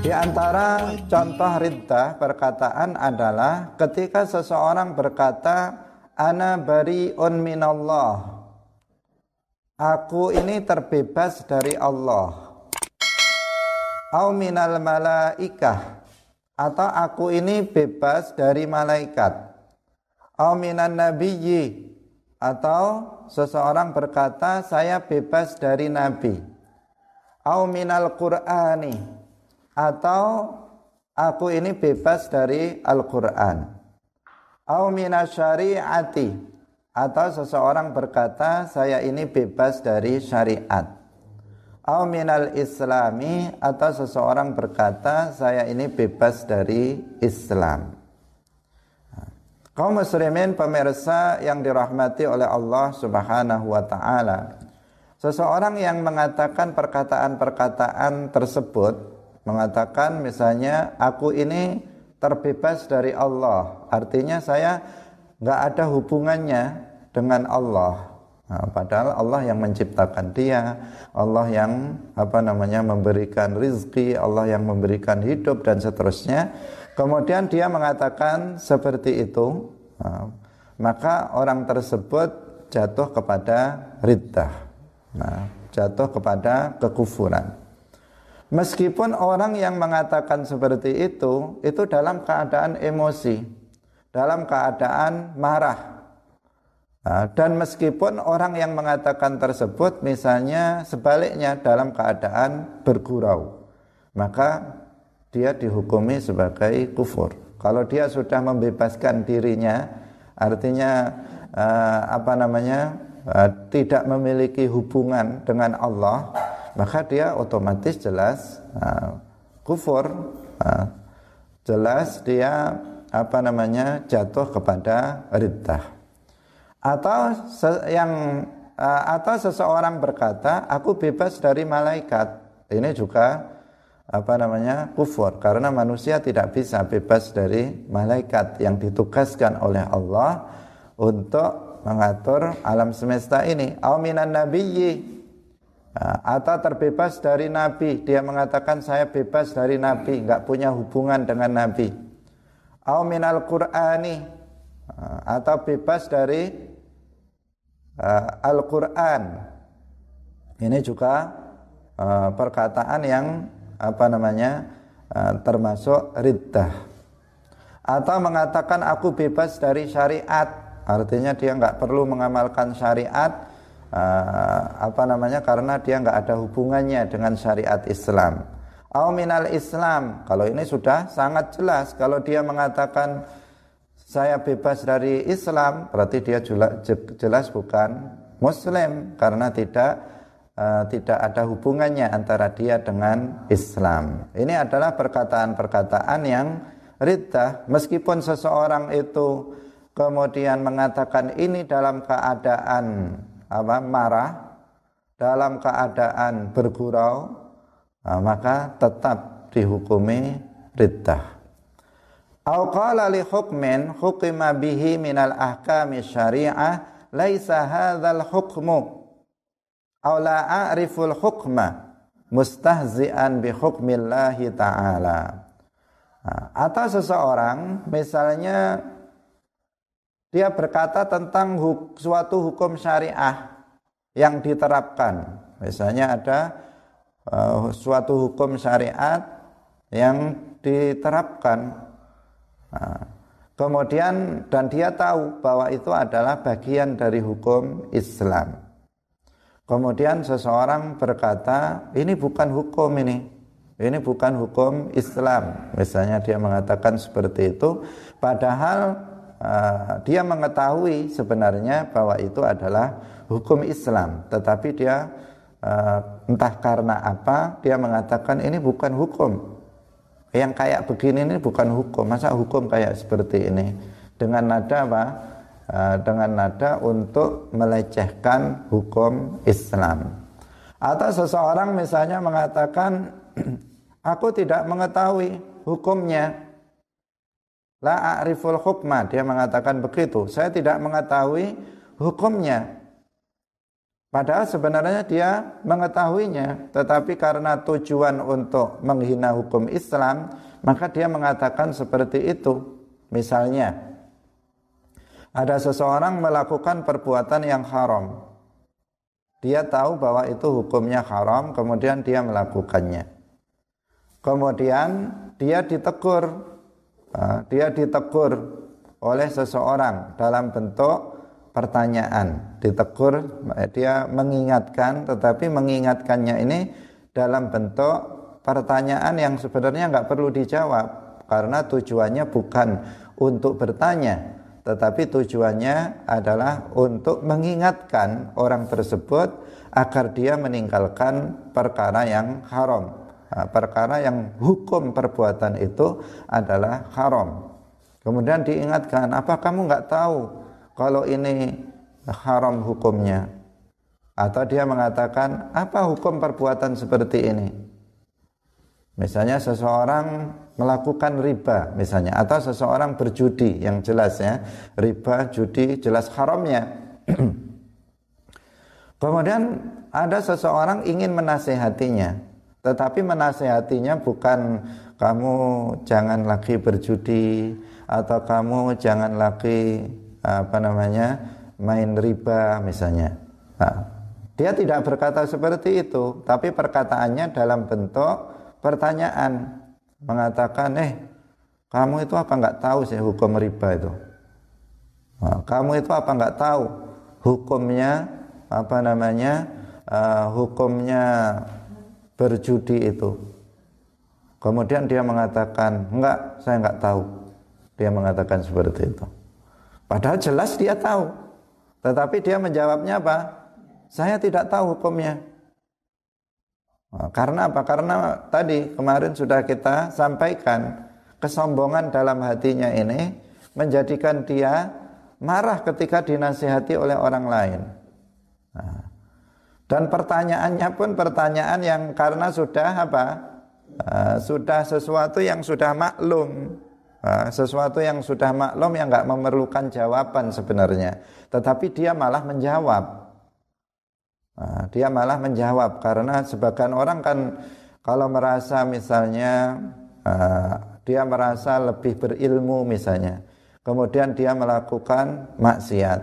Di antara contoh riddah perkataan adalah ketika seseorang berkata ana bariun minallah. Aku ini terbebas dari Allah. Au minal malaikah atau aku ini bebas dari malaikat. Au minan nabiyyi atau seseorang berkata saya bebas dari nabi. Au minal qur'ani atau aku ini bebas dari Al-Qur'an. Au syariati atau seseorang berkata saya ini bebas dari syariat. Au minal islami atau seseorang berkata saya ini bebas dari Islam. Kaum muslimin pemirsa yang dirahmati oleh Allah Subhanahu wa taala. Seseorang yang mengatakan perkataan-perkataan tersebut mengatakan misalnya aku ini terbebas dari Allah. Artinya saya nggak ada hubungannya dengan Allah. Nah, padahal Allah yang menciptakan dia Allah yang apa namanya memberikan rizki Allah yang memberikan hidup dan seterusnya. Kemudian dia mengatakan seperti itu. Nah, maka orang tersebut jatuh kepada riddah. Nah, jatuh kepada kekufuran Meskipun orang yang mengatakan seperti itu, itu dalam keadaan emosi, dalam keadaan marah. Dan meskipun orang yang mengatakan tersebut misalnya sebaliknya dalam keadaan bergurau, maka dia dihukumi sebagai kufur. Kalau dia sudah membebaskan dirinya, artinya uh, apa namanya uh, tidak memiliki hubungan dengan Allah, maka dia otomatis jelas uh, kufur uh, jelas dia apa namanya jatuh kepada riddah. Atau yang uh, atau seseorang berkata aku bebas dari malaikat. Ini juga apa namanya kufur. Karena manusia tidak bisa bebas dari malaikat yang ditugaskan oleh Allah untuk mengatur alam semesta ini. Au minan nabiyyi atau terbebas dari Nabi. Dia mengatakan saya bebas dari Nabi. Nggak punya hubungan dengan Nabi. Au minal Qur'ani. Atau bebas dari uh, Al-Qur'an. Ini juga uh, perkataan yang apa namanya uh, termasuk riddah. Atau mengatakan aku bebas dari syariat. Artinya dia nggak perlu mengamalkan syariat uh, apa namanya karena dia nggak ada hubungannya dengan syariat Islam. Au minal Islam. Kalau ini sudah sangat jelas kalau dia mengatakan saya bebas dari Islam berarti dia jelas bukan muslim karena tidak uh, tidak ada hubungannya antara dia dengan Islam. Ini adalah perkataan-perkataan yang riddah meskipun seseorang itu kemudian mengatakan ini dalam keadaan apa marah dalam keadaan bergurau nah, maka tetap dihukumi riddah. Au qala li hukmin hukima bihi minal ahkami syari'ah laisa hadzal hukmu. Aw la a'riful hukma mustahzi'an bi hukmillahi ta'ala. Nah, atau seseorang misalnya dia berkata tentang huk, suatu hukum syariah yang diterapkan. Misalnya ada uh, suatu hukum syariat yang diterapkan. Nah, kemudian dan dia tahu bahwa itu adalah bagian dari hukum Islam. Kemudian seseorang berkata, ini bukan hukum ini. Ini bukan hukum Islam. Misalnya dia mengatakan seperti itu, padahal uh, dia mengetahui sebenarnya bahwa itu adalah hukum Islam, tetapi dia uh, entah karena apa dia mengatakan ini bukan hukum. Yang kayak begini ini bukan hukum. Masa hukum kayak seperti ini? Dengan nada apa? Uh, dengan nada untuk melecehkan hukum Islam. Atau seseorang misalnya mengatakan aku tidak mengetahui hukumnya La a'riful hukma. Dia mengatakan begitu. Saya tidak mengetahui hukumnya. Padahal sebenarnya dia mengetahuinya, tetapi karena tujuan untuk menghina hukum Islam, maka dia mengatakan seperti itu. Misalnya, ada seseorang melakukan perbuatan yang haram. Dia tahu bahwa itu hukumnya haram, kemudian dia melakukannya. Kemudian dia ditegur, dia ditegur oleh seseorang dalam bentuk pertanyaan. Ditegur dia mengingatkan tetapi mengingatkannya ini dalam bentuk pertanyaan yang sebenarnya nggak perlu dijawab karena tujuannya bukan untuk bertanya tetapi tujuannya adalah untuk mengingatkan orang tersebut agar dia meninggalkan perkara yang haram perkara yang hukum perbuatan itu adalah haram. Kemudian diingatkan apa kamu nggak tahu kalau ini haram hukumnya? Atau dia mengatakan apa hukum perbuatan seperti ini? Misalnya seseorang melakukan riba misalnya atau seseorang berjudi yang jelas ya. Riba judi jelas haramnya. Kemudian ada seseorang ingin menasehatinya tetapi menasehatinya bukan kamu jangan lagi berjudi atau kamu jangan lagi apa namanya main riba misalnya. Nah, dia tidak berkata seperti itu, tapi perkataannya dalam bentuk pertanyaan mengatakan, eh kamu itu apa nggak tahu sih hukum riba itu? Nah, kamu itu apa nggak tahu hukumnya apa namanya uh, hukumnya berjudi itu? Kemudian dia mengatakan, enggak, saya enggak tahu. Dia mengatakan seperti itu. Padahal jelas dia tahu. Tetapi dia menjawabnya apa? Saya tidak tahu hukumnya. Nah, karena apa? Karena tadi kemarin sudah kita sampaikan kesombongan dalam hatinya ini menjadikan dia marah ketika dinasihati oleh orang lain. Nah, dan pertanyaannya pun pertanyaan yang karena sudah apa? Uh, sudah sesuatu yang sudah maklum. Sesuatu yang sudah maklum yang nggak memerlukan jawaban sebenarnya, tetapi dia malah menjawab. Nah, dia malah menjawab. Karena sebagian orang kan kalau merasa misalnya uh, dia merasa lebih berilmu misalnya, kemudian dia melakukan maksiat,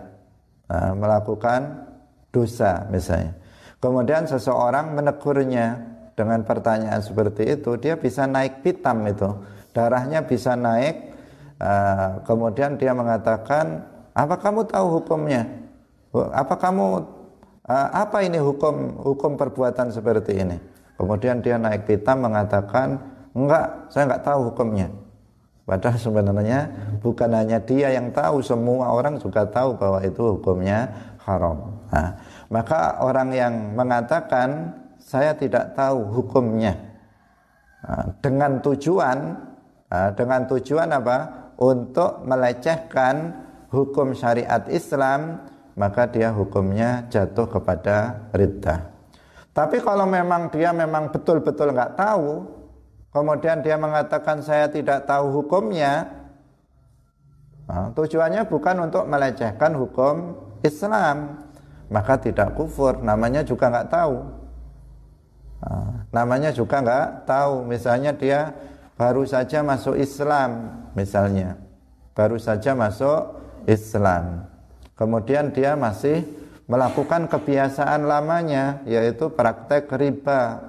uh, melakukan dosa misalnya, kemudian seseorang menegurnya dengan pertanyaan seperti itu, dia bisa naik pitam itu. Darahnya bisa naik uh, kemudian dia mengatakan apa kamu tahu hukumnya? Apa kamu uh, apa ini hukum hukum perbuatan seperti ini? Kemudian dia naik pitam mengatakan enggak saya enggak tahu hukumnya. Padahal sebenarnya bukan hanya dia yang tahu semua orang juga tahu bahwa itu hukumnya haram. Nah, maka orang yang mengatakan saya tidak tahu hukumnya nah, dengan tujuan Ah, dengan tujuan apa? Untuk melecehkan hukum syariat Islam, maka dia hukumnya jatuh kepada ridha. Tapi kalau memang dia memang betul-betul nggak tahu, kemudian dia mengatakan saya tidak tahu hukumnya, nah, tujuannya bukan untuk melecehkan hukum Islam, maka tidak kufur, namanya juga nggak tahu. Nah, namanya juga nggak tahu, misalnya dia baru saja masuk Islam misalnya. Baru saja masuk Islam. Kemudian dia masih melakukan kebiasaan lamanya yaitu praktek riba.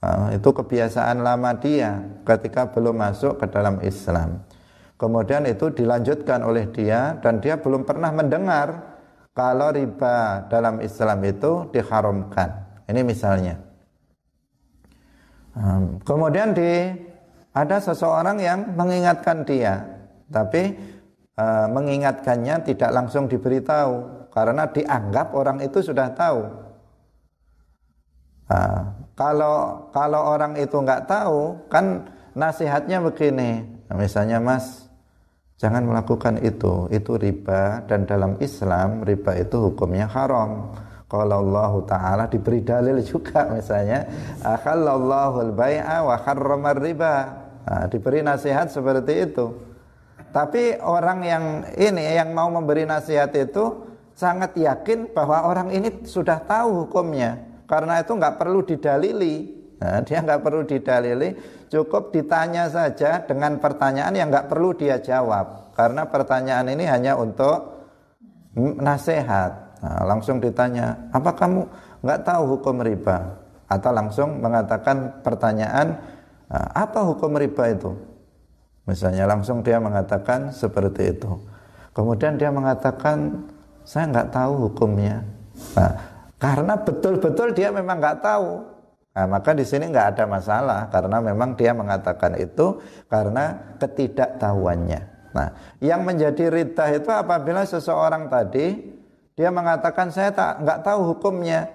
Nah, itu kebiasaan lama dia ketika belum masuk ke dalam Islam. Kemudian itu dilanjutkan oleh dia dan dia belum pernah mendengar kalau riba dalam Islam itu diharamkan. Ini misalnya. Kemudian di ada seseorang yang mengingatkan dia, tapi e, mengingatkannya tidak langsung diberitahu karena dianggap orang itu sudah tahu. Nah, kalau kalau orang itu nggak tahu, kan nasihatnya begini, nah, misalnya Mas, jangan melakukan itu, itu riba. Dan dalam Islam riba itu hukumnya haram. Kalau Allah Ta'ala diberi dalil juga misalnya. Akhallallahu al-bai'a wa harramar riba. Nah, Diberi nasihat seperti itu. Tapi orang yang ini yang mau memberi nasihat itu sangat yakin bahwa orang ini sudah tahu hukumnya. Karena itu nggak perlu didalili nah, dia nggak perlu didalili cukup ditanya saja dengan pertanyaan yang nggak perlu dia jawab. Karena pertanyaan ini hanya untuk nasihat. Nah, langsung ditanya apa kamu nggak tahu hukum riba? Atau langsung mengatakan pertanyaan nah, apa hukum riba itu? Misalnya langsung dia mengatakan seperti itu. Kemudian dia mengatakan saya nggak tahu hukumnya. Nah, karena betul-betul dia memang nggak tahu. Nah, maka di sini nggak ada masalah karena memang dia mengatakan itu karena ketidaktahuannya. Nah, yang menjadi rita itu apabila seseorang tadi dia mengatakan saya tak nggak tahu hukumnya.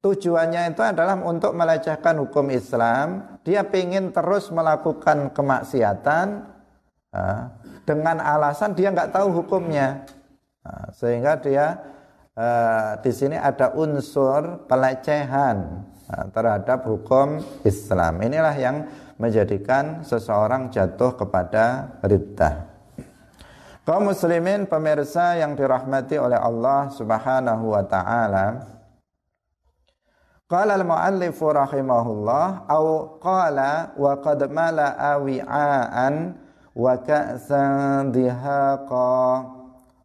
Tujuannya itu adalah untuk melecehkan hukum Islam. Dia ingin terus melakukan kemaksiatan nah, dengan alasan dia nggak tahu hukumnya. Nah, sehingga dia uh, di sini ada unsur pelecehan Nah, terhadap hukum Islam. Inilah yang menjadikan seseorang jatuh kepada riddah. Kaum muslimin pemirsa yang dirahmati oleh Allah Subhanahu wa taala. Qala al-muallif rahimahullah au qala wa qad mala'a wi'aan wa ka'san dihaqa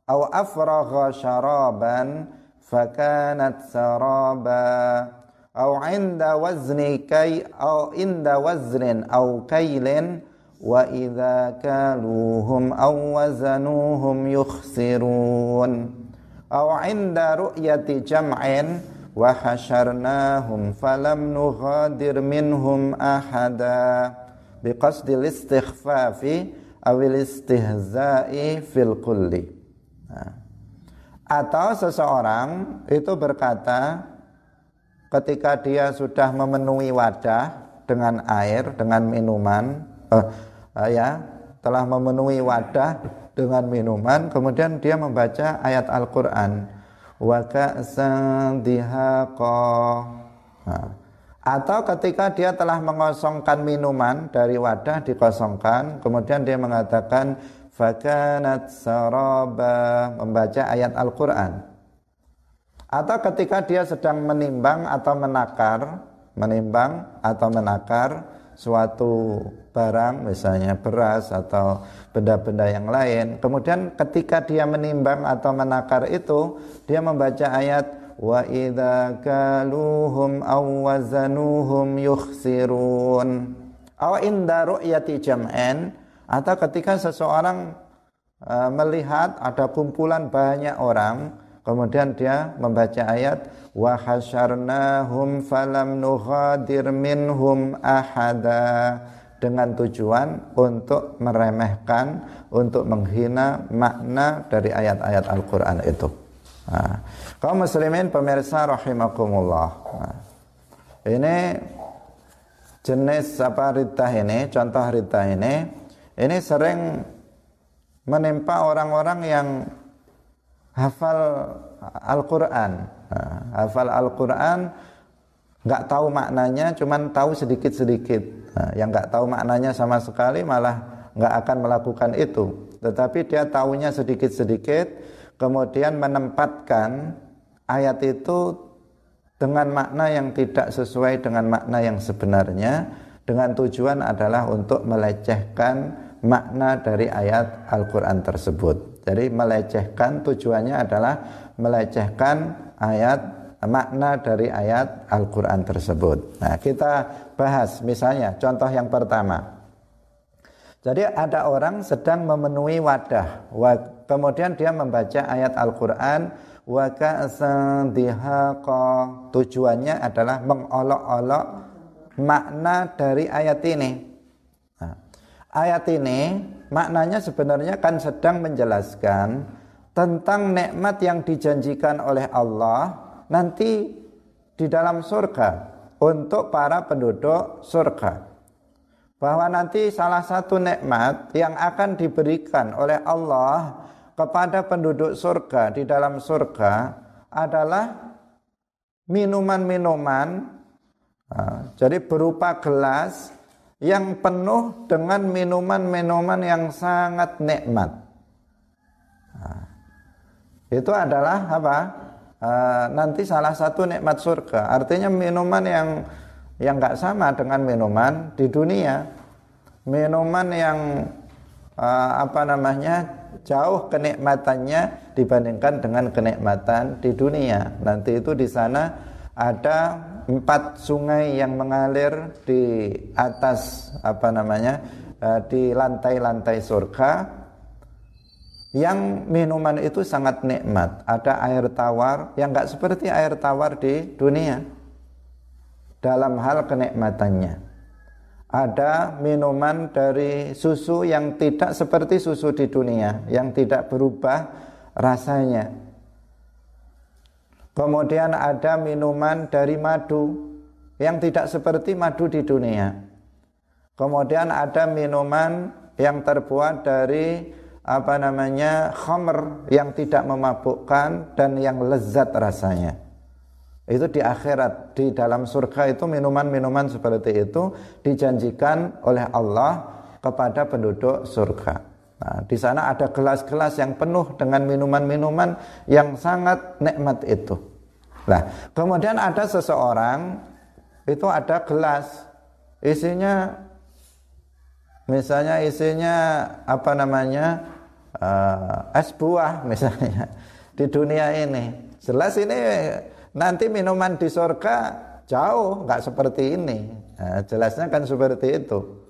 au afragha syaraban fakanat saraba au inda wazni kai au inda waznin au kailin wa idza kaluhum au wazanuhum yukhsirun. Au inda ru'yati jam'in wa hasyarnahum falam nughadir minhum ahada. Biqasdil istighfafi awil istihza'i fil kulli. Nah. atau seseorang itu berkata ketika dia sudah memenuhi wadah dengan air, dengan minuman, eh, eh, ya, telah memenuhi wadah dengan minuman, kemudian dia membaca ayat Al-Qur'an. Wa nah. Atau ketika dia telah mengosongkan minuman dari wadah dikosongkan, kemudian dia mengatakan fakanat membaca ayat Al-Qur'an atau ketika dia sedang menimbang atau menakar menimbang atau menakar suatu barang misalnya beras atau benda-benda yang lain kemudian ketika dia menimbang atau menakar itu dia membaca ayat wa idza kaluhum aw wazanuhum yukhsirun. Aw inda ru'yati jam'an atau ketika seseorang uh, melihat ada kumpulan banyak orang, kemudian dia membaca ayat wa hasyarnahum falam nughadir minhum ahada dengan tujuan untuk meremehkan, untuk menghina makna dari ayat-ayat Al-Quran itu. Nah, kaum muslimin pemirsa rahimakumullah. Nah, ini jenis apa ritah ini, contoh ritah ini ini sering menimpa orang-orang yang hafal Al-Quran. Nah, hafal Al-Quran nggak tahu maknanya cuman tahu sedikit-sedikit. Nah, yang nggak tahu maknanya sama sekali malah nggak akan melakukan itu. Tetapi dia tahunya sedikit-sedikit kemudian menempatkan ayat itu dengan makna yang tidak sesuai dengan makna yang sebenarnya dengan tujuan adalah untuk melecehkan makna dari ayat Al-Quran tersebut. Jadi melecehkan tujuannya adalah melecehkan ayat makna dari ayat Al-Quran tersebut. Nah kita bahas misalnya contoh yang pertama. Jadi ada orang sedang memenuhi wadah, kemudian dia membaca ayat Al-Quran wa tujuannya adalah mengolok-olok makna dari ayat ini. Ayat ini maknanya sebenarnya kan sedang menjelaskan tentang nikmat yang dijanjikan oleh Allah nanti di dalam surga untuk para penduduk surga. Bahwa nanti salah satu nikmat yang akan diberikan oleh Allah kepada penduduk surga di dalam surga adalah minuman-minuman Nah, jadi berupa gelas yang penuh dengan minuman-minuman yang sangat nikmat. Nah, itu adalah apa? Uh, nanti salah satu nikmat surga. Artinya minuman yang yang nggak sama dengan minuman di dunia. Minuman yang uh, apa namanya jauh kenikmatannya dibandingkan dengan kenikmatan di dunia. Nanti itu di sana ada empat sungai yang mengalir di atas apa namanya uh, di lantai-lantai surga yang minuman itu sangat nikmat. Ada air tawar yang nggak seperti air tawar di dunia dalam hal kenikmatannya. Ada minuman dari susu yang tidak seperti susu di dunia, yang tidak berubah rasanya. Kemudian ada minuman dari madu yang tidak seperti madu di dunia. Kemudian ada minuman yang terbuat dari apa namanya khamr yang tidak memabukkan dan yang lezat rasanya itu di akhirat di dalam surga itu minuman-minuman seperti itu dijanjikan oleh Allah kepada penduduk surga. Nah, di sana ada gelas-gelas yang penuh dengan minuman-minuman yang sangat nikmat itu. Nah, kemudian ada seseorang itu ada gelas. Isinya misalnya isinya apa namanya uh, es buah misalnya di dunia ini. Jelas ini nanti minuman di surga jauh nggak seperti ini. Nah, jelasnya kan seperti itu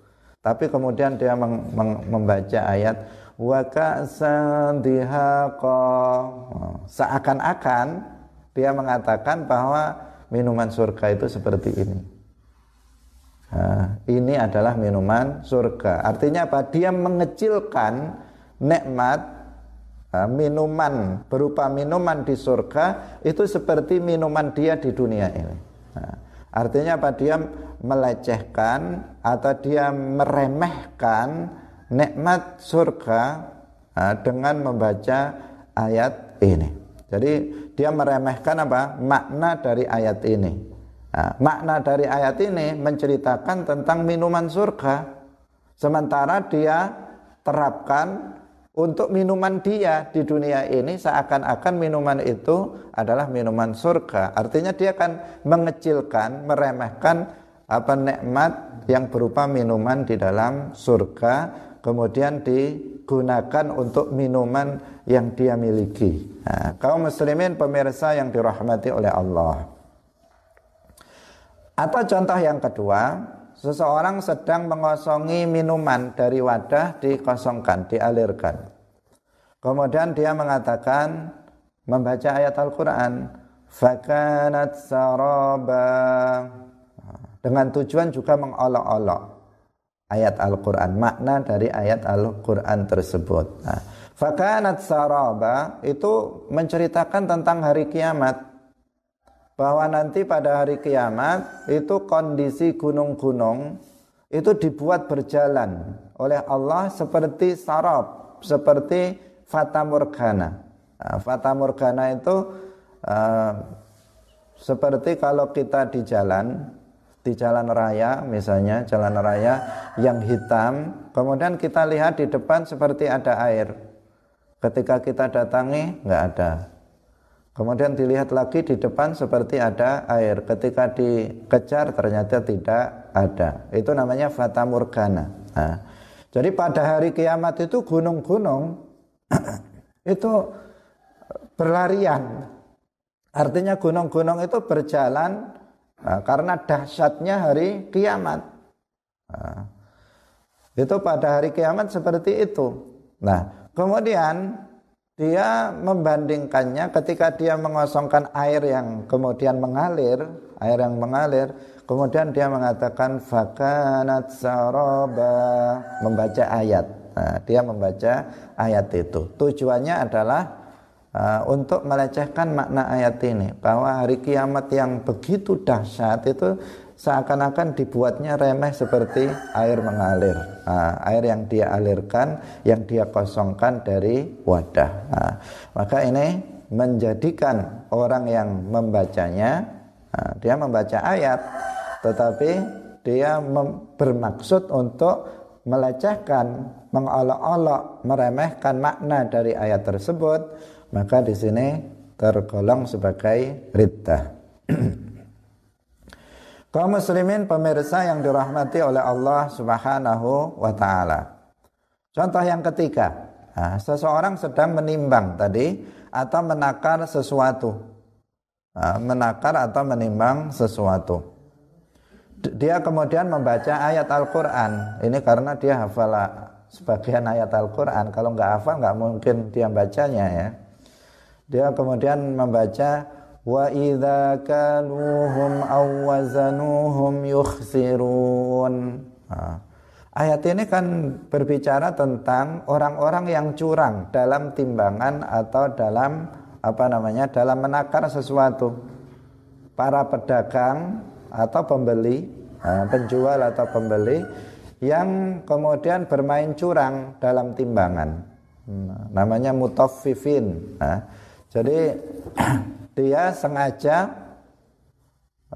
tapi kemudian dia meng, meng, membaca ayat wa seakan-akan dia mengatakan bahwa minuman surga itu seperti ini Nah, ini adalah minuman surga. Artinya apa? Dia mengecilkan nikmat uh, minuman berupa minuman di surga itu seperti minuman dia di dunia ini. Artinya apa? Dia melecehkan atau dia meremehkan nikmat surga dengan membaca ayat ini. Jadi dia meremehkan apa? Makna dari ayat ini. Nah, makna dari ayat ini menceritakan tentang minuman surga. Sementara dia terapkan untuk minuman dia di dunia ini seakan-akan minuman itu adalah minuman surga. Artinya dia akan mengecilkan, meremehkan apa nikmat yang berupa minuman di dalam surga kemudian digunakan untuk minuman yang dia miliki. Nah, kaum muslimin pemirsa yang dirahmati oleh Allah. Atau contoh yang kedua, seseorang sedang mengosongi minuman dari wadah dikosongkan, dialirkan. Kemudian dia mengatakan membaca ayat Al-Qur'an, fakanat saraba dengan tujuan juga mengolok-olok ayat Al-Qur'an, makna dari ayat Al-Qur'an tersebut. Nah, fakanat saraba itu menceritakan tentang hari kiamat bahwa nanti pada hari kiamat itu kondisi gunung-gunung itu dibuat berjalan oleh Allah seperti sarab, seperti fata morgana. Nah, fata morgana itu uh, seperti kalau kita di jalan, di jalan raya misalnya, jalan raya yang hitam, kemudian kita lihat di depan seperti ada air. Ketika kita datangi nggak ada. Kemudian dilihat lagi di depan seperti ada air. Ketika dikejar ternyata tidak ada. Itu namanya fata morgana. Nah, jadi pada hari kiamat itu gunung-gunung itu berlarian. Artinya gunung-gunung itu berjalan nah, karena dahsyatnya hari kiamat. Nah, itu pada hari kiamat seperti itu. Nah, kemudian dia membandingkannya ketika dia mengosongkan air yang kemudian mengalir, air yang mengalir, kemudian dia mengatakan fakanat saraba, membaca ayat. Nah, dia membaca ayat itu. Tujuannya adalah uh, untuk melecehkan makna ayat ini bahwa hari kiamat yang begitu dahsyat itu seakan-akan dibuatnya remeh seperti air mengalir nah, air yang dia alirkan yang dia kosongkan dari wadah nah, maka ini menjadikan orang yang membacanya nah, dia membaca ayat tetapi dia bermaksud untuk melecehkan mengolok-olok meremehkan makna dari ayat tersebut maka di sini tergolong sebagai riddah. Kaum muslimin pemirsa yang dirahmati oleh Allah Subhanahu wa taala. Contoh yang ketiga, nah, seseorang sedang menimbang tadi atau menakar sesuatu. Nah, menakar atau menimbang sesuatu. Dia kemudian membaca ayat Al-Quran. Ini karena dia hafal sebagian ayat Al-Quran. Kalau nggak hafal nggak mungkin dia bacanya ya. Dia kemudian membaca aw wazanuhum yukhsirun. Nah, Ayat ini kan berbicara tentang orang-orang yang curang dalam timbangan atau dalam apa namanya dalam menakar sesuatu. Para pedagang atau pembeli, penjual atau pembeli yang kemudian bermain curang dalam timbangan. Nah, namanya mutaffifin. Jadi dia sengaja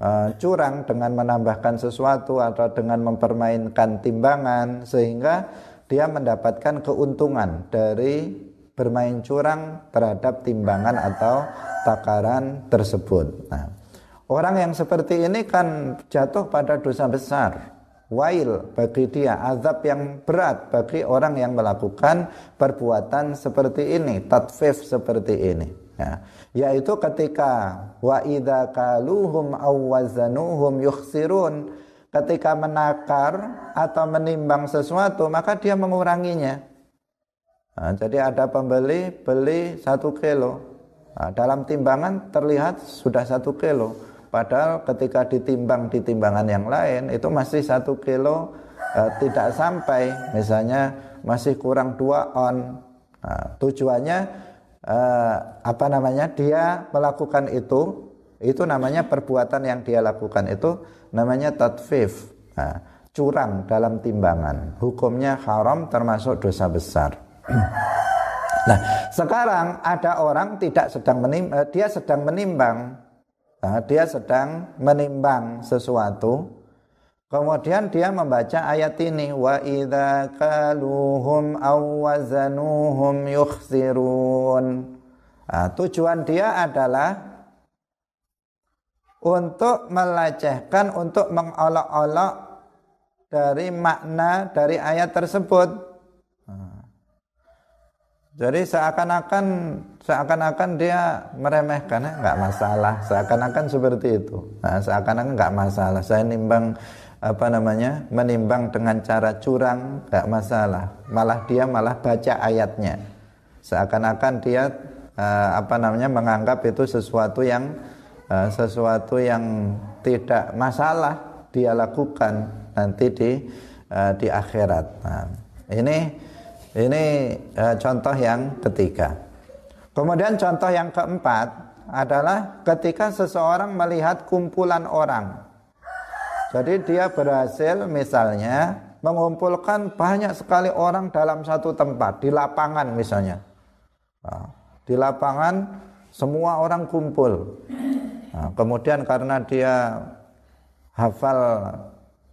uh, curang dengan menambahkan sesuatu atau dengan mempermainkan timbangan sehingga dia mendapatkan keuntungan dari bermain curang terhadap timbangan atau takaran tersebut. Nah, orang yang seperti ini kan jatuh pada dosa besar. Wail bagi dia, azab yang berat bagi orang yang melakukan perbuatan seperti ini, tatfif seperti ini. Ya yaitu ketika wa idza kaluhum aw wazanuhum yukhsirun ketika menakar atau menimbang sesuatu maka dia menguranginya. Nah, jadi ada pembeli beli satu kilo. Nah, dalam timbangan terlihat sudah satu kilo. Padahal ketika ditimbang di timbangan yang lain itu masih satu kilo eh, tidak sampai. Misalnya masih kurang dua on. Nah, tujuannya uh, apa namanya dia melakukan itu itu namanya perbuatan yang dia lakukan itu namanya tatfif. Nah, curang dalam timbangan. Hukumnya haram termasuk dosa besar. Nah sekarang ada orang tidak sedang menim, uh, dia sedang menimbang. Nah, dia sedang menimbang sesuatu Kemudian dia membaca ayat ini wa idza kaluhum aw wazanuhum yukhsirun. Nah, tujuan dia adalah untuk melecehkan, untuk mengolok-olok dari makna dari ayat tersebut. Nah, jadi seakan-akan seakan-akan dia meremehkan, nggak masalah. Seakan-akan seperti itu. Nah, seakan-akan nggak masalah. Saya nimbang apa namanya menimbang dengan cara curang gak masalah. Malah dia malah baca ayatnya. Seakan-akan dia uh, apa namanya menganggap itu sesuatu yang uh, sesuatu yang tidak masalah dia lakukan nanti di uh, di akhirat. Nah, ini ini uh, contoh yang ketiga. Kemudian contoh yang keempat adalah ketika seseorang melihat kumpulan orang jadi dia berhasil misalnya mengumpulkan banyak sekali orang dalam satu tempat di lapangan misalnya. Nah, di lapangan semua orang kumpul. Nah, kemudian karena dia hafal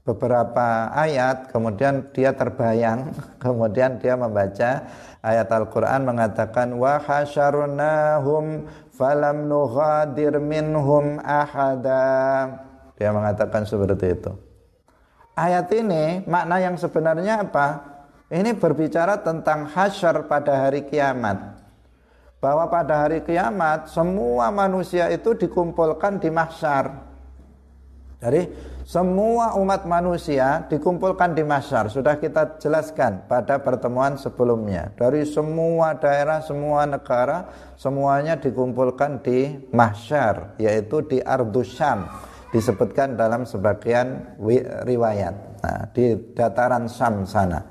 beberapa ayat, kemudian dia terbayang, kemudian dia membaca ayat Al-Qur'an mengatakan wa hasyarnahum falam nughadir minhum ahada. Dia mengatakan seperti itu. Ayat ini makna yang sebenarnya apa? Ini berbicara tentang hasyar pada hari kiamat. Bahwa pada hari kiamat semua manusia itu dikumpulkan di mahsyar. Jadi semua umat manusia dikumpulkan di mahsyar. Sudah kita jelaskan pada pertemuan sebelumnya. Dari semua daerah, semua negara, semuanya dikumpulkan di mahsyar, yaitu di Ardusyam disebutkan dalam sebagian riwayat nah, di dataran Sam sana.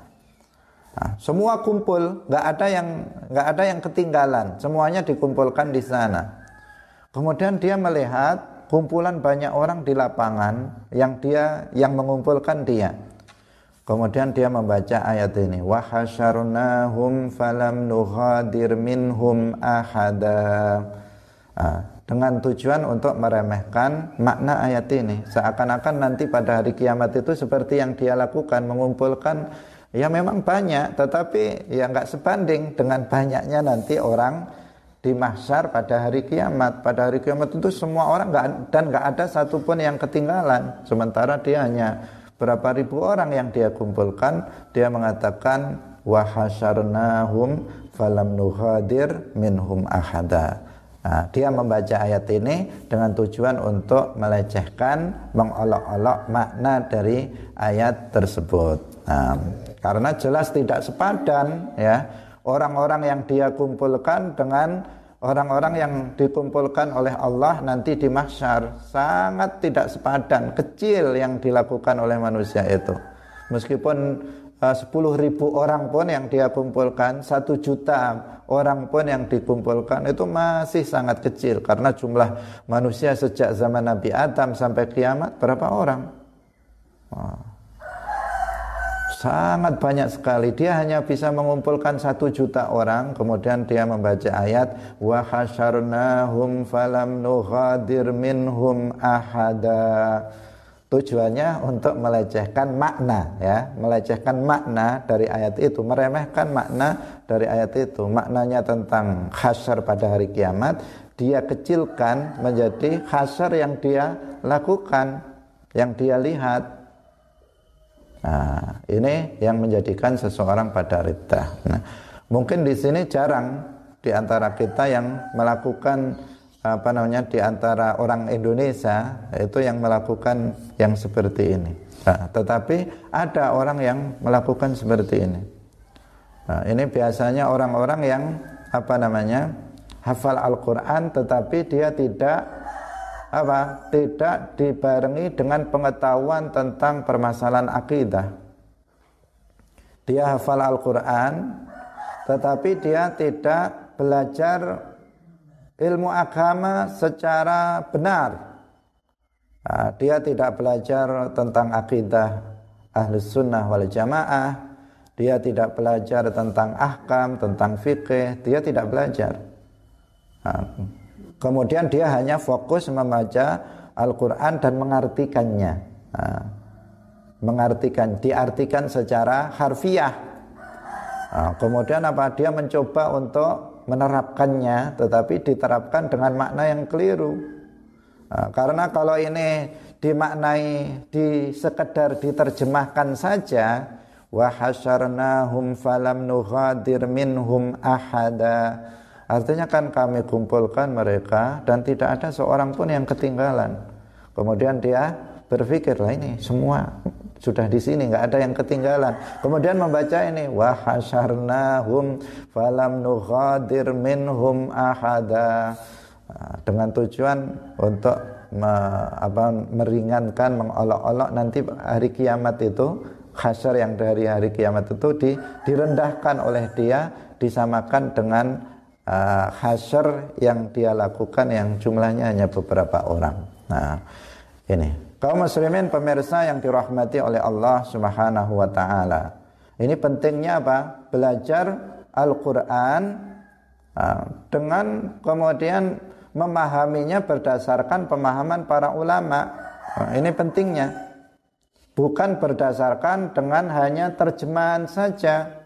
Nah, semua kumpul, nggak ada yang nggak ada yang ketinggalan, semuanya dikumpulkan di sana. Kemudian dia melihat kumpulan banyak orang di lapangan yang dia yang mengumpulkan dia. Kemudian dia membaca ayat ini, wa hasyarnahum falam nughadir minhum ahada. Nah, dengan tujuan untuk meremehkan makna ayat ini seakan-akan nanti pada hari kiamat itu seperti yang dia lakukan mengumpulkan ya memang banyak tetapi ya nggak sebanding dengan banyaknya nanti orang di mahsyar pada hari kiamat. Pada hari kiamat itu semua orang gak, dan nggak ada satupun yang ketinggalan. Sementara dia hanya berapa ribu orang yang dia kumpulkan, dia mengatakan wahasharnahum falam nuhadir minhum ahada. Nah, dia membaca ayat ini dengan tujuan untuk melecehkan, mengolok-olok makna dari ayat tersebut. Nah, karena jelas tidak sepadan ya orang-orang yang dia kumpulkan dengan orang-orang yang dikumpulkan oleh Allah nanti di mahsyar sangat tidak sepadan, kecil yang dilakukan oleh manusia itu. Meskipun sepuluh ribu orang pun yang dia kumpulkan, satu juta orang pun yang dikumpulkan itu masih sangat kecil karena jumlah manusia sejak zaman Nabi Adam sampai kiamat berapa orang? Sangat banyak sekali. Dia hanya bisa mengumpulkan satu juta orang. Kemudian dia membaca ayat wa falam nughadir minhum ahada tujuannya untuk melecehkan makna ya. Melecehkan makna dari ayat itu meremehkan makna dari ayat itu. Maknanya tentang hasar pada hari kiamat dia kecilkan menjadi hasar yang dia lakukan yang dia lihat. Nah ini yang menjadikan seseorang pada rita. Nah, mungkin di sini jarang di antara kita yang melakukan apa namanya di antara orang Indonesia itu yang melakukan yang seperti ini. Nah, tetapi ada orang yang melakukan seperti ini. Nah, ini biasanya orang-orang yang apa namanya hafal Al-Quran tetapi dia tidak apa tidak dibarengi dengan pengetahuan tentang permasalahan akidah. Dia hafal Al-Quran tetapi dia tidak belajar ilmu agama secara benar. Nah, dia tidak belajar tentang akidah ahli sunnah wal jamaah. Dia tidak belajar tentang ahkam, tentang fikih. Dia tidak belajar. Nah, kemudian dia hanya fokus membaca Al-Quran dan mengartikannya. Nah, mengartikan, diartikan secara harfiah. Nah, kemudian apa? Dia mencoba untuk menerapkannya tetapi diterapkan dengan makna yang keliru. Nah, karena kalau ini dimaknai di sekedar diterjemahkan saja wa hasyarnahum falam nughadir minhum ahada. Artinya kan kami kumpulkan mereka dan tidak ada seorang pun yang ketinggalan. Kemudian dia berpikir lah ini semua sudah di sini nggak ada yang ketinggalan. Kemudian membaca ini wa hasyarnahum falam nughadir minhum ahada. Nah, dengan tujuan untuk me, apa, meringankan mengolok-olok nanti hari kiamat itu hasyar yang dari hari kiamat itu di, direndahkan oleh dia disamakan dengan uh, hasyar yang dia lakukan yang jumlahnya hanya beberapa orang. Nah ini Kaum muslimin pemirsa yang dirahmati oleh Allah Subhanahu wa taala. Ini pentingnya apa? Belajar Al-Qur'an ah, dengan kemudian memahaminya berdasarkan pemahaman para ulama. Ah, ini pentingnya. Bukan berdasarkan dengan hanya terjemahan saja.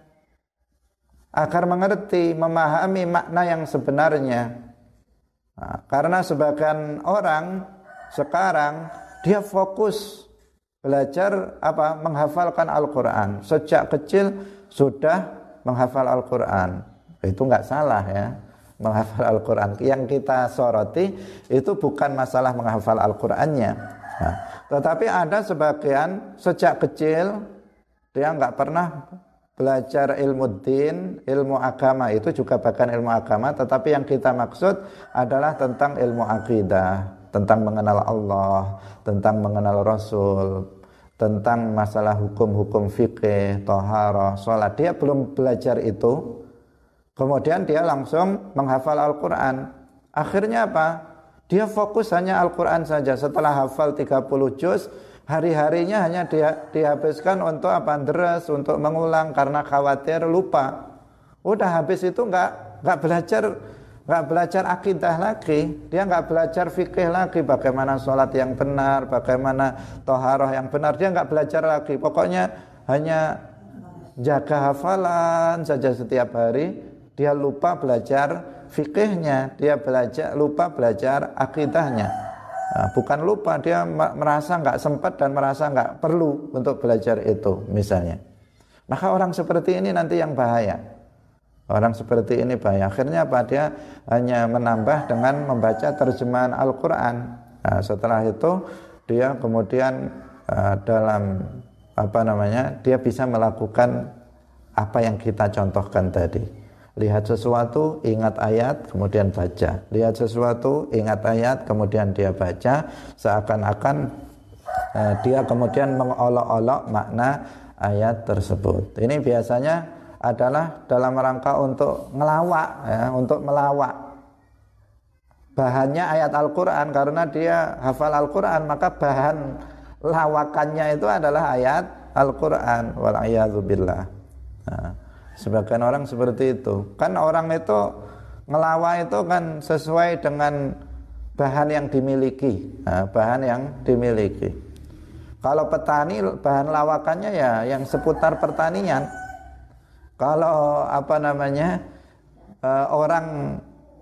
Agar mengerti, memahami makna yang sebenarnya. Nah, karena sebagian orang sekarang dia fokus belajar apa menghafalkan Al-Qur'an. Sejak kecil sudah menghafal Al-Qur'an. Itu nggak salah ya. Menghafal Al-Qur'an. Yang kita soroti itu bukan masalah menghafal Al-Qur'annya. Nah, tetapi ada sebagian sejak kecil dia nggak pernah belajar ilmu din, ilmu agama itu juga bahkan ilmu agama, tetapi yang kita maksud adalah tentang ilmu akidah, tentang mengenal Allah, tentang mengenal Rasul, tentang masalah hukum-hukum fikih, toharoh, sholat. Dia belum belajar itu. Kemudian dia langsung menghafal Al-Quran. Akhirnya apa? Dia fokus hanya Al-Quran saja. Setelah hafal 30 juz, hari-harinya hanya dia, dihabiskan untuk apa? Deres, untuk mengulang karena khawatir lupa. Udah habis itu nggak nggak belajar nggak belajar akidah lagi, dia nggak belajar fikih lagi, bagaimana sholat yang benar, bagaimana toharoh yang benar, dia nggak belajar lagi. Pokoknya hanya jaga hafalan saja setiap hari, dia lupa belajar fikihnya, dia belajar lupa belajar akidahnya. Nah, bukan lupa, dia merasa nggak sempat dan merasa nggak perlu untuk belajar itu, misalnya. Maka orang seperti ini nanti yang bahaya. Orang seperti ini bahaya. Akhirnya apa? Dia hanya menambah dengan membaca terjemahan Al-Quran. Nah, setelah itu dia kemudian uh, dalam apa namanya? Dia bisa melakukan apa yang kita contohkan tadi. Lihat sesuatu, ingat ayat, kemudian baca. Lihat sesuatu, ingat ayat, kemudian dia baca. Seakan-akan uh, dia kemudian mengolok-olok makna ayat tersebut. Ini biasanya adalah dalam rangka untuk ngelawak, ya, untuk melawak. Bahannya ayat Al-Quran karena dia hafal Al-Quran maka bahan lawakannya itu adalah ayat Al-Quran. Walayadzubillah. Nah, sebagian orang seperti itu. Kan orang itu ngelawa itu kan sesuai dengan bahan yang dimiliki, nah, bahan yang dimiliki. Kalau petani bahan lawakannya ya yang seputar pertanian. Kalau apa namanya uh, orang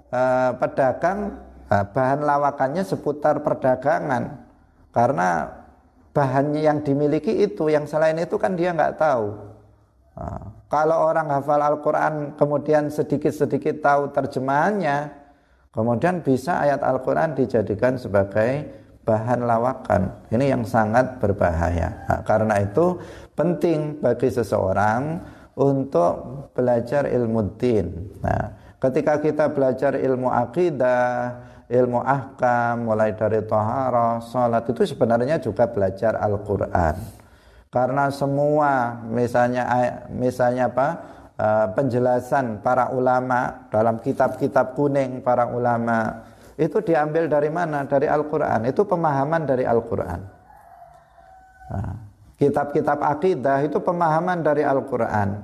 uh, pedagang uh, bahan lawakannya seputar perdagangan karena bahannya yang dimiliki itu yang selain itu kan dia nggak tahu. Kalau orang hafal Al-Quran kemudian sedikit-sedikit tahu terjemahannya, kemudian bisa ayat Al-Quran dijadikan sebagai bahan lawakan. Ini yang sangat berbahaya. Nah, karena itu penting bagi seseorang untuk belajar ilmu din. Nah, ketika kita belajar ilmu akidah, ilmu ahkam, mulai dari tohara, sholat, itu sebenarnya juga belajar Al-Quran. Karena semua misalnya misalnya apa eh, penjelasan para ulama dalam kitab-kitab kuning para ulama itu diambil dari mana? Dari Al-Qur'an. Itu pemahaman dari Al-Qur'an. Nah, kitab-kitab akidah itu pemahaman dari Al-Qur'an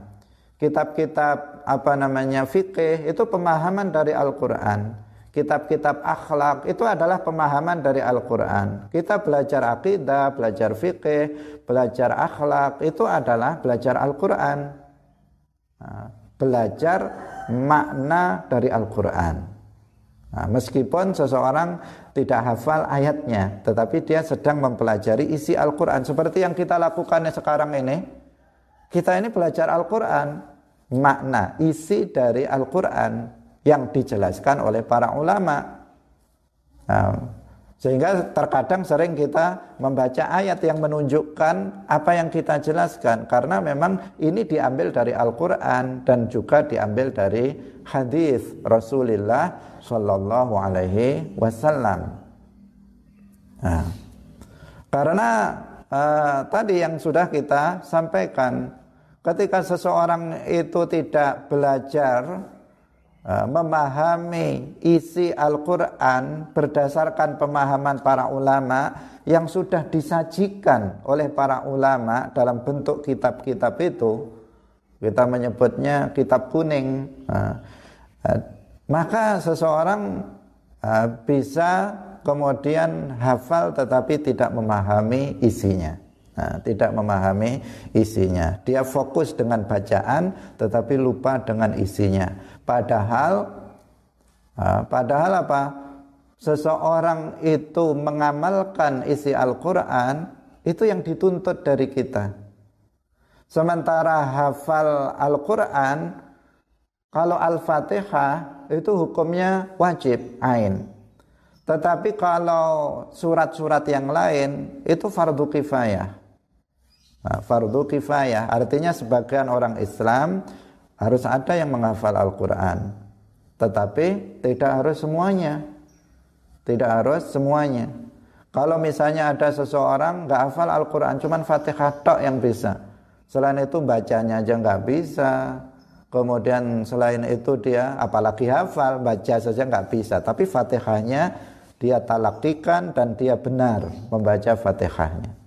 kitab-kitab apa namanya fikih itu pemahaman dari Al-Qur'an kitab-kitab akhlak itu adalah pemahaman dari Al-Quran. Kita belajar akidah, belajar fikih, belajar akhlak itu adalah belajar Al-Quran. Nah, belajar makna dari Al-Quran. Nah, meskipun seseorang tidak hafal ayatnya, tetapi dia sedang mempelajari isi Al-Quran. Seperti yang kita lakukan sekarang ini, kita ini belajar Al-Quran, makna, isi dari Al-Quran yang dijelaskan oleh para ulama. Nah, sehingga terkadang sering kita membaca ayat yang menunjukkan apa yang kita jelaskan karena memang ini diambil dari Al-Qur'an dan juga diambil dari hadis Rasulullah sallallahu alaihi wasallam. Nah, karena uh, tadi yang sudah kita sampaikan ketika seseorang itu tidak belajar memahami isi Al-Quran berdasarkan pemahaman para ulama yang sudah disajikan oleh para ulama dalam bentuk kitab-kitab itu. Kita menyebutnya kitab kuning. Nah, eh, maka seseorang eh, bisa kemudian hafal tetapi tidak memahami isinya nah, tidak memahami isinya dia fokus dengan bacaan tetapi lupa dengan isinya Padahal padahal apa? Seseorang itu mengamalkan isi Al-Qur'an itu yang dituntut dari kita. Sementara hafal Al-Qur'an kalau Al-Fatihah itu hukumnya wajib ain. Tetapi kalau surat-surat yang lain itu fardu kifayah. Nah, fardu kifayah. Artinya sebagian orang Islam harus ada yang menghafal Al-Quran. Tetapi tidak harus semuanya. Tidak harus semuanya. Kalau misalnya ada seseorang nggak hafal Al-Quran cuman Fatihah tok yang bisa. Selain itu bacanya aja nggak bisa. Kemudian selain itu dia apalagi hafal baca saja nggak bisa. Tapi Fatihahnya dia talakikan dan dia benar membaca Fatihahnya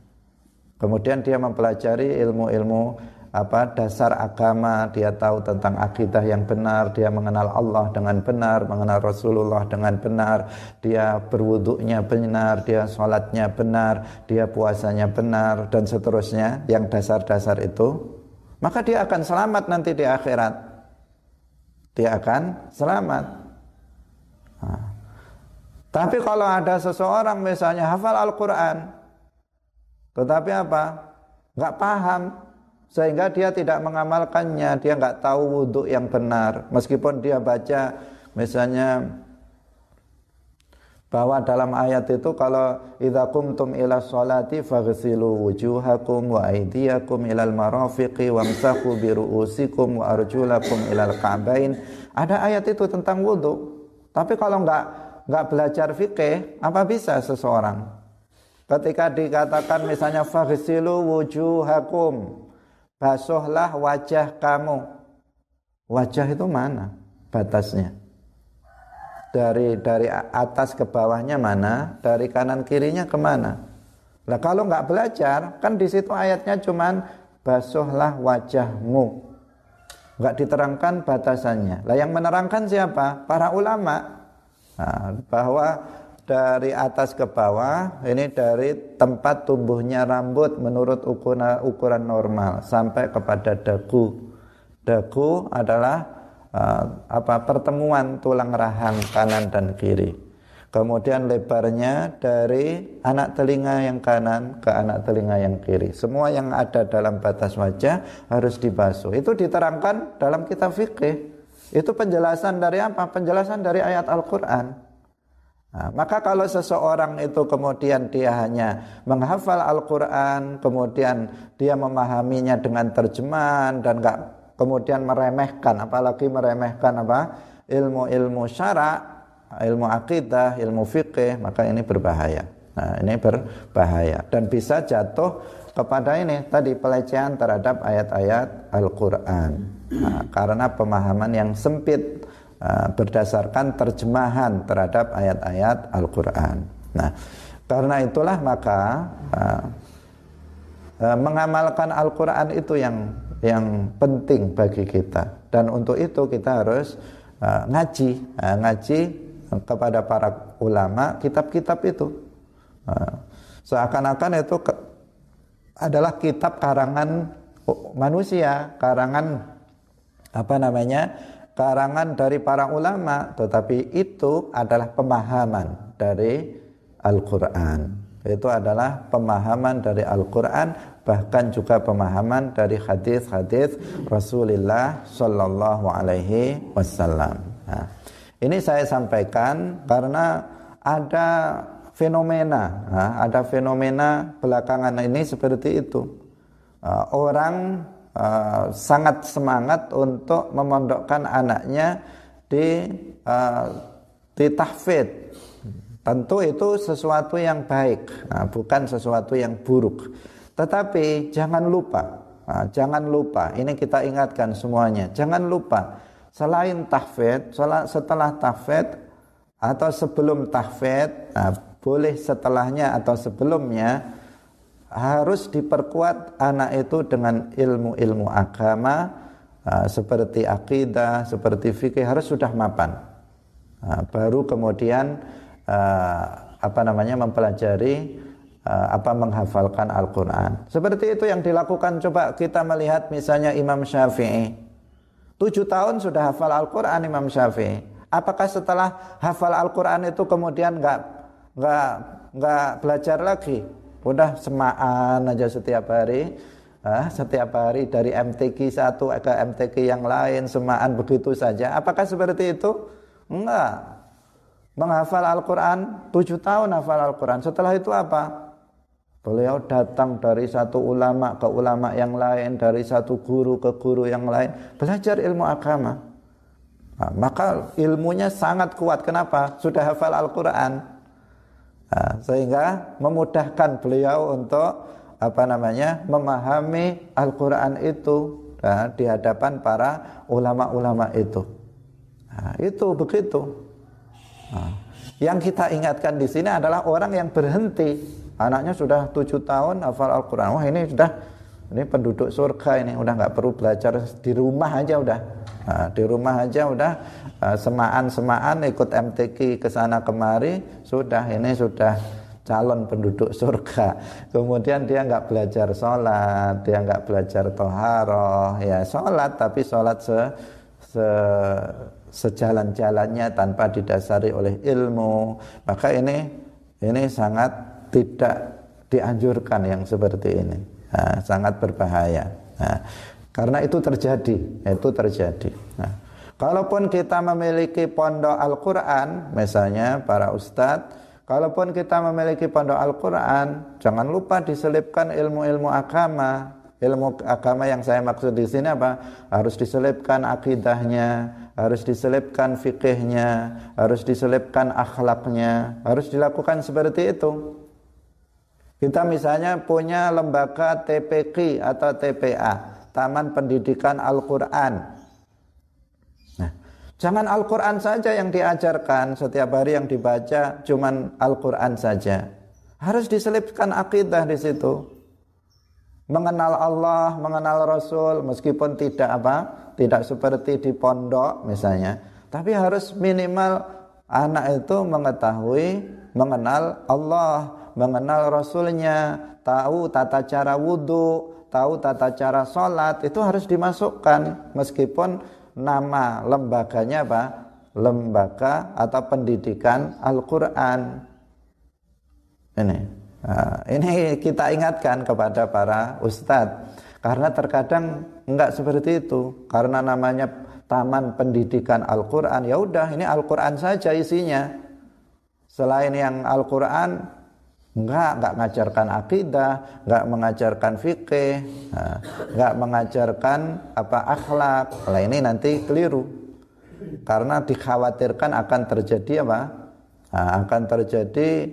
kemudian dia mempelajari ilmu-ilmu apa dasar agama, dia tahu tentang akidah yang benar, dia mengenal Allah dengan benar, mengenal Rasulullah dengan benar, dia berwuduknya benar, dia sholatnya benar, dia puasanya benar, dan seterusnya, yang dasar-dasar itu, maka dia akan selamat nanti di akhirat. Dia akan selamat. Tapi kalau ada seseorang misalnya hafal Al-Quran, tetapi apa? Nggak paham, sehingga dia tidak mengamalkannya, dia nggak tahu wudhu yang benar. Meskipun dia baca misalnya bahwa dalam ayat itu kalau idza qumtum ila sholati faghsilu wujuhakum wa aydiyakum ilal marafiqi wamsahu bi ru'usikum wa arjulakum ilal ka'bain. Ada ayat itu tentang wudhu. Tapi kalau enggak enggak belajar fikih, apa bisa seseorang? Ketika dikatakan misalnya faghsilu wujuhakum, basuhlah wajah kamu. Wajah itu mana batasnya? dari dari atas ke bawahnya mana, dari kanan kirinya ke mana. Nah kalau nggak belajar, kan di situ ayatnya cuman basuhlah wajahmu. Nggak diterangkan batasannya. Lah yang menerangkan siapa? Para ulama. Nah, bahwa dari atas ke bawah ini dari tempat tumbuhnya rambut menurut ukuran ukuran normal sampai kepada dagu. Dagu adalah uh, apa pertemuan tulang rahang kanan dan kiri. Kemudian lebarnya dari anak telinga yang kanan ke anak telinga yang kiri. Semua yang ada dalam batas wajah harus dibasuh. Itu diterangkan dalam kitab fikih. Itu penjelasan dari apa? Penjelasan dari ayat Al-Quran. Nah, maka kalau seseorang itu kemudian dia hanya menghafal Al-Quran, kemudian dia memahaminya dengan terjemahan dan nggak kemudian meremehkan apalagi meremehkan apa? Ilmu-ilmu syara ilmu akidah ilmu fikih maka ini berbahaya. Nah ini berbahaya. Dan bisa jatuh kepada ini tadi pelecehan terhadap ayat-ayat Al-Qur'an. Nah, karena pemahaman yang sempit berdasarkan terjemahan terhadap ayat-ayat Al-Qur'an. Nah karena itulah maka uh, uh, mengamalkan Al-Qur'an itu yang yang penting bagi kita. Dan untuk itu kita harus ngaji. Ngaji kepada para ulama kitab-kitab itu. Seakan-akan itu adalah kitab karangan manusia karangan apa namanya karangan dari para ulama tetapi itu adalah pemahaman dari Al-Qur'an itu adalah pemahaman dari Al-Qur'an bahkan juga pemahaman dari hadis-hadis Rasulullah Shallallahu Alaihi Wasallam. Nah, ini saya sampaikan karena ada fenomena, nah, ada fenomena belakangan ini seperti itu. Uh, orang uh, sangat semangat untuk memondokkan anaknya di uh, di tahfidz. Tentu itu sesuatu yang baik, nah, bukan sesuatu yang buruk. Tetapi jangan lupa, nah, jangan lupa, ini kita ingatkan semuanya, jangan lupa selain tahfidz, setelah tahfidz atau sebelum tahfidz, nah, boleh setelahnya atau sebelumnya harus diperkuat anak itu dengan ilmu-ilmu agama uh, seperti akidah, seperti fikih harus sudah mapan. Uh, baru kemudian uh, apa namanya mempelajari Eh, apa menghafalkan Al-Quran. Seperti itu yang dilakukan. Coba kita melihat misalnya Imam Syafi'i. Tujuh tahun sudah hafal Al-Quran Imam Syafi'i. Apakah setelah hafal Al-Quran itu kemudian nggak nggak nggak belajar lagi? Udah semaan aja setiap hari. Ah, setiap hari dari MTQ satu ke MTQ yang lain semaan begitu saja. Apakah seperti itu? Enggak. Menghafal Al-Quran, tujuh tahun hafal Al-Quran. Setelah itu apa? Beliau datang dari satu ulama ke ulama yang lain, dari satu guru ke guru yang lain, belajar ilmu agama. Nah, maka ilmunya sangat kuat. Kenapa? Sudah hafal Al-Quran. Nah, sehingga memudahkan beliau untuk apa namanya memahami Al-Quran itu nah, di hadapan para ulama-ulama itu. Nah, itu begitu. Nah, yang kita ingatkan di sini adalah orang yang berhenti Anaknya sudah tujuh tahun hafal Al-Quran. Wah ini sudah ini penduduk surga ini udah nggak perlu belajar di rumah aja udah. Nah, di rumah aja udah uh, semaan-semaan ikut MTQ ke sana kemari sudah ini sudah calon penduduk surga. Kemudian dia nggak belajar sholat, dia nggak belajar toharoh, ya sholat tapi sholat se, se sejalan-jalannya tanpa didasari oleh ilmu. Maka ini ini sangat tidak dianjurkan yang seperti ini. Nah, sangat berbahaya. Nah, karena itu terjadi itu terjadi nah, kalaupun kita memiliki pondok Al-Quran misalnya para ustadz Kalaupun kita memiliki pondok Al-Quran, jangan lupa diselipkan ilmu-ilmu agama. Ilmu agama yang saya maksud di sini apa? Harus diselipkan akidahnya, harus diselipkan fikihnya, harus diselipkan akhlaknya, harus dilakukan seperti itu. Kita misalnya punya lembaga TPQ atau TPA, Taman Pendidikan Al-Quran. Jangan Al-Quran saja yang diajarkan setiap hari yang dibaca cuman Al-Quran saja. Harus diselipkan akidah di situ. Mengenal Allah, mengenal Rasul meskipun tidak apa? Tidak seperti di pondok misalnya. Tapi harus minimal anak itu mengetahui mengenal Allah, mengenal Rasulnya, tahu tata cara wudhu, tahu tata cara sholat itu harus dimasukkan. Meskipun nama lembaganya apa? Lembaga atau pendidikan Al-Quran. Ini, nah, ini kita ingatkan kepada para ustadz. Karena terkadang enggak seperti itu. Karena namanya taman pendidikan Al-Quran ya udah ini Al-Quran saja isinya. Selain yang Al-Quran enggak enggak mengajarkan akidah enggak mengajarkan fikih enggak mengajarkan apa akhlak. Lah ini nanti keliru. Karena dikhawatirkan akan terjadi apa? Nah, akan terjadi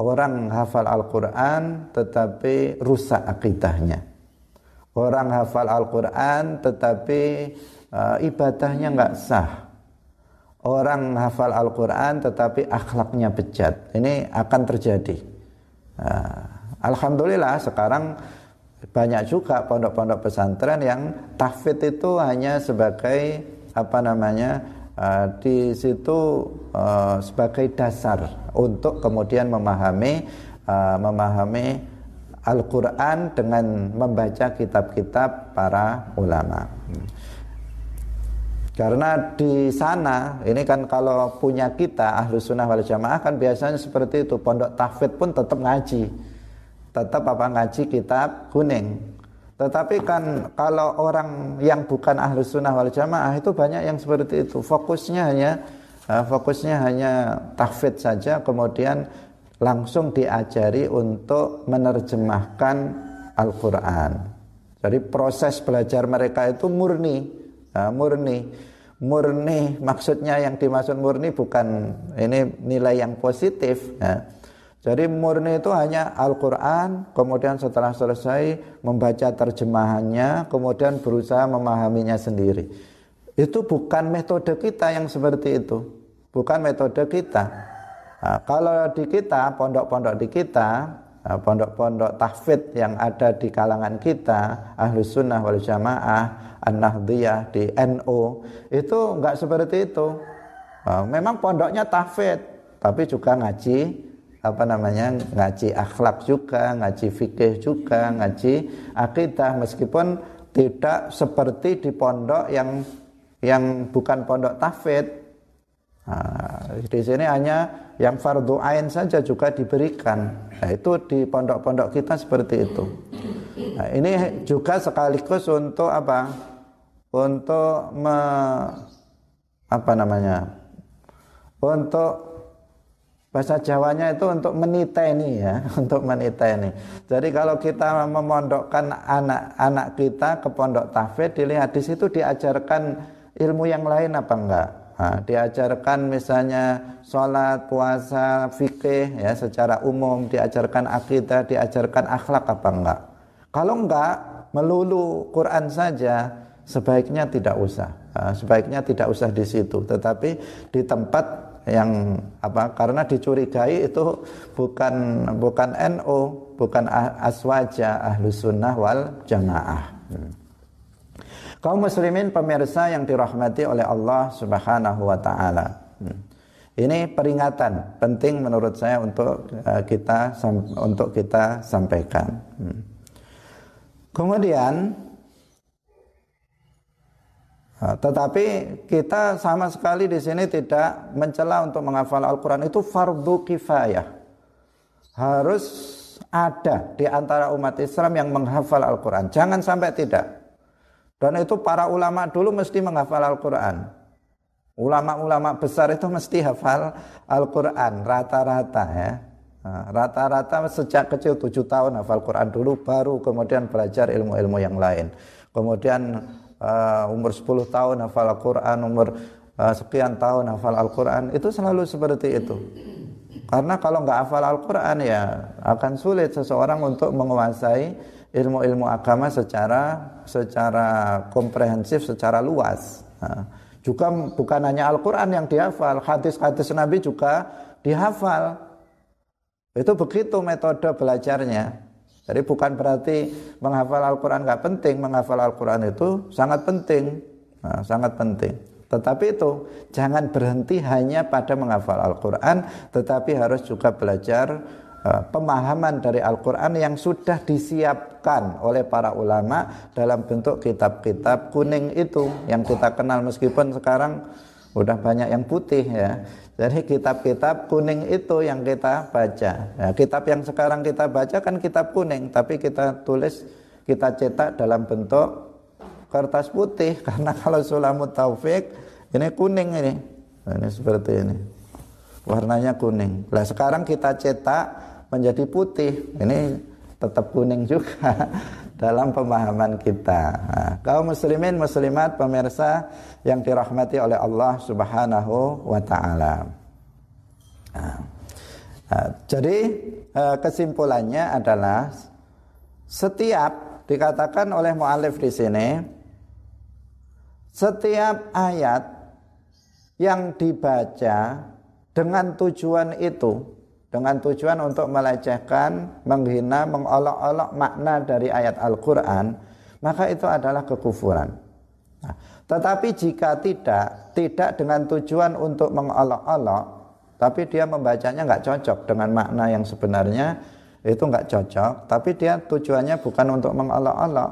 orang hafal Al-Quran tetapi rusak akidahnya. Orang hafal Al-Quran tetapi uh, ibadahnya enggak sah. Orang hafal Al-Quran tetapi akhlaknya bejat ini akan terjadi Nah, Alhamdulillah sekarang banyak juga pondok-pondok pesantren yang tahfidz itu hanya sebagai apa namanya uh, di situ uh, sebagai dasar untuk kemudian memahami uh, memahami Al-Quran dengan membaca kitab-kitab para ulama. Karena di sana ini kan kalau punya kita ahlu sunnah wal jamaah kan biasanya seperti itu. Pondok tahfidz pun tetap ngaji, tetap apa ngaji kitab kuning. Tetapi kan kalau orang yang bukan ahlu sunnah wal jamaah itu banyak yang seperti itu. Fokusnya hanya eh, fokusnya hanya tahfidz saja. Kemudian langsung diajari untuk menerjemahkan Al-Quran. Jadi proses belajar mereka itu murni Nah, murni murni maksudnya yang dimaksud murni bukan ini nilai yang positif ya. Jadi murni itu hanya Al-Quran, kemudian setelah selesai membaca terjemahannya, kemudian berusaha memahaminya sendiri. Itu bukan metode kita yang seperti itu, bukan metode kita. Nah, kalau di kita, pondok-pondok di kita, pondok-pondok tahfidz yang ada di kalangan kita, ahlus sunnah wal jamaah, An-Nahdiyah, di NU, itu enggak seperti itu. Nah, memang pondoknya tahfidz, tapi juga ngaji apa namanya ngaji akhlak juga, ngaji fikih juga, ngaji akidah meskipun tidak seperti di pondok yang yang bukan pondok tahfidz. Nah, di sini hanya yang fardu ain saja juga diberikan. Nah, itu di pondok-pondok kita seperti itu. Nah, ini juga sekaligus untuk apa? untuk me, apa namanya untuk bahasa Jawanya itu untuk meniteni ya untuk meniteni jadi kalau kita memondokkan anak-anak kita ke pondok tahfidz dilihat di situ diajarkan ilmu yang lain apa enggak nah, diajarkan misalnya sholat puasa fikih ya secara umum. Diajarkan akidah diajarkan akhlak apa enggak? Kalau enggak melulu Quran saja sebaiknya tidak usah. Ah, sebaiknya tidak usah di situ. Tetapi di tempat yang apa karena dicurigai itu bukan bukan NU bukan aswaja ahlu sunnah wal jamaah. Hmm. Kaum muslimin pemirsa yang dirahmati oleh Allah subhanahu wa ta'ala hmm. ini peringatan penting menurut saya untuk uh, kita untuk kita sampaikan hmm. kemudian Nah, tetapi kita sama sekali di sini tidak mencela untuk menghafal Al-Quran itu fardu kifayah. Harus ada di antara umat Islam yang menghafal Al-Quran. Jangan sampai tidak. Dan itu para ulama dulu mesti menghafal Al-Quran. Ulama-ulama besar itu mesti hafal Al-Quran rata-rata ya. Nah, rata-rata sejak kecil tujuh tahun hafal Quran dulu baru kemudian belajar ilmu-ilmu yang lain. Kemudian uh, umur 10 tahun hafal Al-Quran, umur uh, sekian tahun hafal Al-Quran, itu selalu seperti itu. Karena kalau nggak hafal Al-Quran ya akan sulit seseorang untuk menguasai ilmu-ilmu agama secara secara komprehensif, secara luas. Nah, juga bukan hanya Al-Quran yang dihafal, hadis-hadis Nabi juga dihafal. Itu begitu metode belajarnya. Jadi bukan berarti menghafal Al-Quran nggak penting, menghafal Al-Quran itu sangat penting, nah, sangat penting. Tetapi itu jangan berhenti hanya pada menghafal Al-Quran, tetapi harus juga belajar pemahaman dari Al-Quran yang sudah disiapkan oleh para ulama dalam bentuk kitab-kitab kuning itu yang kita kenal meskipun sekarang udah banyak yang putih ya jadi kitab-kitab kuning itu yang kita baca. Ya, kitab yang sekarang kita baca kan kitab kuning, tapi kita tulis, kita cetak dalam bentuk kertas putih karena kalau Sulamut Taufik ini kuning ini. Nah, ini seperti ini. Warnanya kuning. Nah, sekarang kita cetak menjadi putih. Ini tetap kuning juga dalam pemahaman kita. Nah, kaum muslimin muslimat pemirsa yang dirahmati oleh Allah Subhanahu wa taala. Nah, nah, jadi eh, kesimpulannya adalah setiap dikatakan oleh mualif di sini setiap ayat yang dibaca dengan tujuan itu dengan tujuan untuk melecehkan, menghina, mengolok-olok makna dari ayat Al-Quran, maka itu adalah kekufuran. Nah, tetapi jika tidak, tidak dengan tujuan untuk mengolok-olok, tapi dia membacanya nggak cocok dengan makna yang sebenarnya, itu nggak cocok, tapi dia tujuannya bukan untuk mengolok-olok.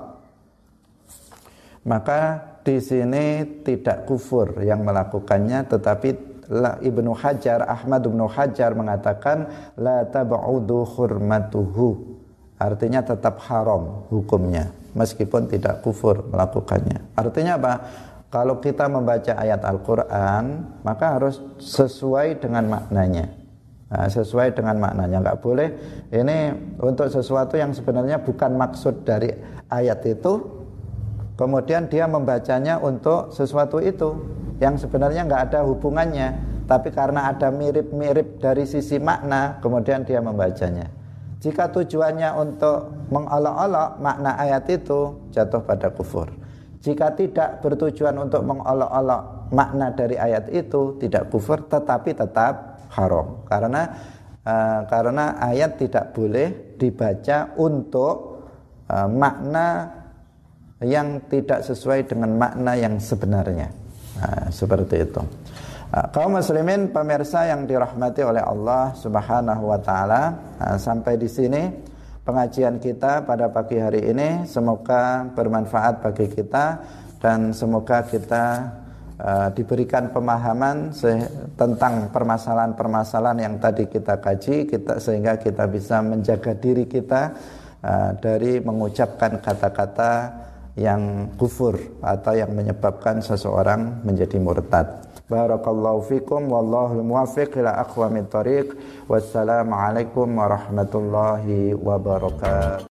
Maka di sini tidak kufur yang melakukannya, tetapi Ibnu Hajar Ahmad Ibnu Hajar mengatakan la tab'udu hurmatuhu. Artinya tetap haram hukumnya meskipun tidak kufur melakukannya. Artinya apa? Kalau kita membaca ayat Al-Quran maka harus sesuai dengan maknanya. Nah, sesuai dengan maknanya. Nggak boleh ini untuk sesuatu yang sebenarnya bukan maksud dari ayat itu kemudian dia membacanya untuk sesuatu itu yang sebenarnya nggak ada hubungannya tapi karena ada mirip-mirip dari sisi makna kemudian dia membacanya. Jika tujuannya untuk mengolok-olok makna ayat itu jatuh pada kufur. Jika tidak bertujuan untuk mengolok-olok makna dari ayat itu tidak kufur tetapi tetap haram. Karena uh, karena ayat tidak boleh dibaca untuk uh, makna yang tidak sesuai dengan makna yang sebenarnya Nah, seperti itu. Nah, kaum muslimin pemirsa yang dirahmati oleh Allah Subhanahu wa taala, nah, sampai di sini pengajian kita pada pagi hari ini semoga bermanfaat bagi kita dan semoga kita uh, diberikan pemahaman tentang permasalahan-permasalahan yang tadi kita kaji kita sehingga kita bisa menjaga diri kita uh, dari mengucapkan kata-kata yang kufur atau yang menyebabkan seseorang menjadi murtad. Barakallahu fikum wallahu muwaffiq ila aqwamit thariq. Wassalamualaikum warahmatullahi wabarakatuh.